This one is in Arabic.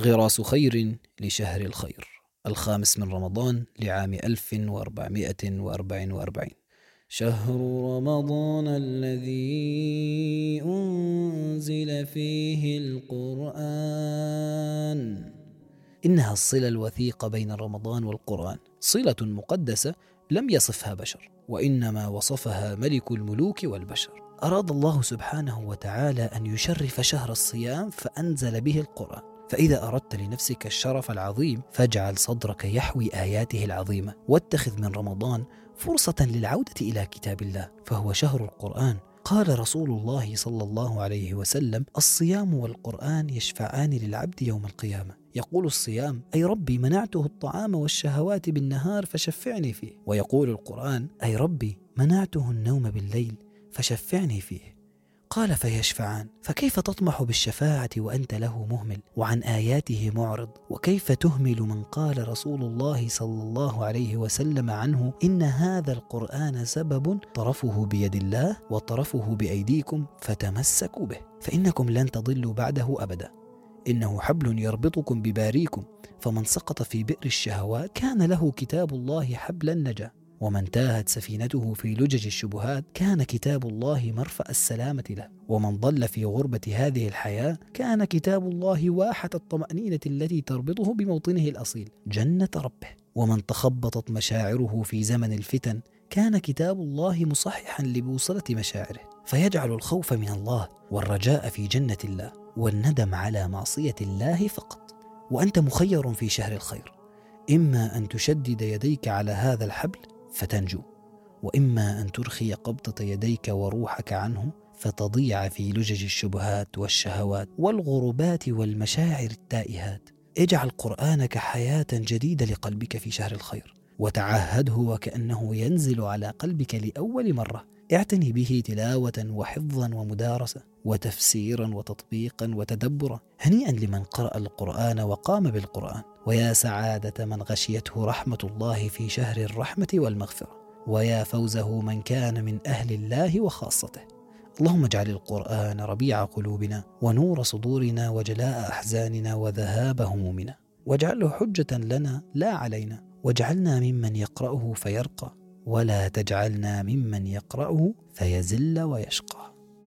غراس خير لشهر الخير. الخامس من رمضان لعام 1444 شهر رمضان الذي أنزل فيه القرآن. إنها الصلة الوثيقة بين رمضان والقرآن. صلة مقدسة لم يصفها بشر وإنما وصفها ملك الملوك والبشر. أراد الله سبحانه وتعالى أن يشرف شهر الصيام فأنزل به القرآن. فإذا أردت لنفسك الشرف العظيم فاجعل صدرك يحوي آياته العظيمة واتخذ من رمضان فرصة للعودة إلى كتاب الله فهو شهر القرآن. قال رسول الله صلى الله عليه وسلم الصيام والقرآن يشفعان للعبد يوم القيامة. يقول الصيام أي ربي منعته الطعام والشهوات بالنهار فشفعني فيه. ويقول القرآن أي ربي منعته النوم بالليل فشفعني فيه. قال فيشفعان فكيف تطمح بالشفاعة وأنت له مهمل؟ وعن آياته معرض وكيف تهمل من قال رسول الله صلى الله عليه وسلم عنه إن هذا القرآن سبب طرفه بيد الله وطرفه بأيديكم فتمسكوا به فإنكم لن تضلوا بعده أبدا. إنه حبل يربطكم بباريكم فمن سقط في بئر الشهوات كان له كتاب الله حبل النجاة. ومن تاهت سفينته في لجج الشبهات كان كتاب الله مرفأ السلامة له. ومن ضل في غربة هذه الحياة كان كتاب الله واحة الطمأنينة التي تربطه بموطنه الأصيل جنة ربه. ومن تخبطت مشاعره في زمن الفتن كان كتاب الله مصححا لبوصلة مشاعره. فيجعل الخوف من الله والرجاء في جنة الله والندم على معصية الله فقط. وأنت مخير في شهر الخير. إما أن تشدد يديك على هذا الحبل فتنجو. وإما أن ترخي قبضة يديك وروحك عنه فتضيع في لجج الشبهات والشهوات والغربات والمشاعر التائهات. اجعل قرآنك حياة جديدة لقلبك في شهر الخير وتعهده وكأنه ينزل على قلبك لأول مرة. اعتني به تلاوة وحفظا ومدارسة وتفسيرا وتطبيقا وتدبرا هنيئا لمن قرأ القرآن وقام بالقرآن. ويا سعادة من غشيته رحمة الله في شهر الرحمة والمغفرة. ويا فوزه من كان من أهل الله وخاصته. اللهم اجعل القرآن ربيع قلوبنا ونور صدورنا وجلاء أحزاننا وذهاب همومنا. واجعله حجة لنا لا علينا. واجعلنا ممن يقرأه فيرقى. ولا تجعلنا ممن يقرأه فيزل ويشقى.